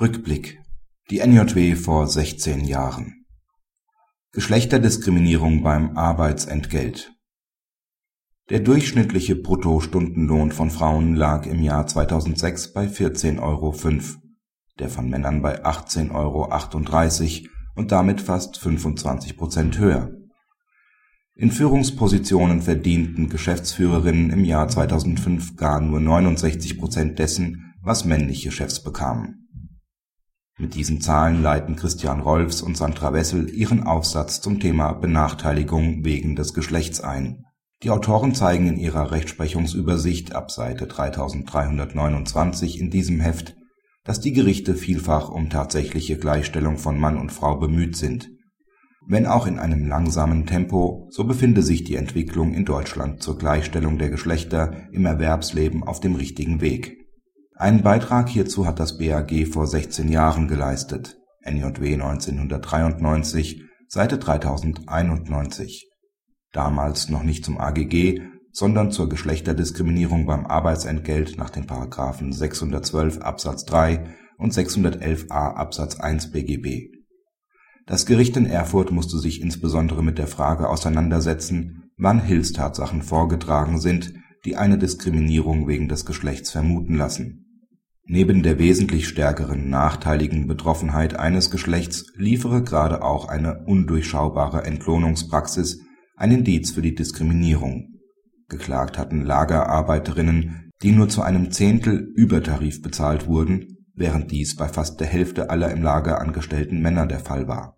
Rückblick Die NJW vor 16 Jahren Geschlechterdiskriminierung beim Arbeitsentgelt Der durchschnittliche Bruttostundenlohn von Frauen lag im Jahr 2006 bei 14,05 Euro, der von Männern bei 18,38 Euro und damit fast 25 Prozent höher. In Führungspositionen verdienten Geschäftsführerinnen im Jahr 2005 gar nur 69 Prozent dessen, was männliche Chefs bekamen. Mit diesen Zahlen leiten Christian Rolfs und Sandra Wessel ihren Aufsatz zum Thema Benachteiligung wegen des Geschlechts ein. Die Autoren zeigen in ihrer Rechtsprechungsübersicht ab Seite 3329 in diesem Heft, dass die Gerichte vielfach um tatsächliche Gleichstellung von Mann und Frau bemüht sind. Wenn auch in einem langsamen Tempo, so befinde sich die Entwicklung in Deutschland zur Gleichstellung der Geschlechter im Erwerbsleben auf dem richtigen Weg einen Beitrag hierzu hat das BAG vor 16 Jahren geleistet. (NJW 1993, Seite 3091), damals noch nicht zum AGG, sondern zur Geschlechterdiskriminierung beim Arbeitsentgelt nach den § 612 Absatz 3 und 611a Absatz 1 BGB. Das Gericht in Erfurt musste sich insbesondere mit der Frage auseinandersetzen, wann Hilfstatsachen vorgetragen sind, die eine Diskriminierung wegen des Geschlechts vermuten lassen Neben der wesentlich stärkeren nachteiligen Betroffenheit eines Geschlechts liefere gerade auch eine undurchschaubare Entlohnungspraxis ein Indiz für die Diskriminierung. Geklagt hatten Lagerarbeiterinnen, die nur zu einem Zehntel Übertarif bezahlt wurden, während dies bei fast der Hälfte aller im Lager angestellten Männer der Fall war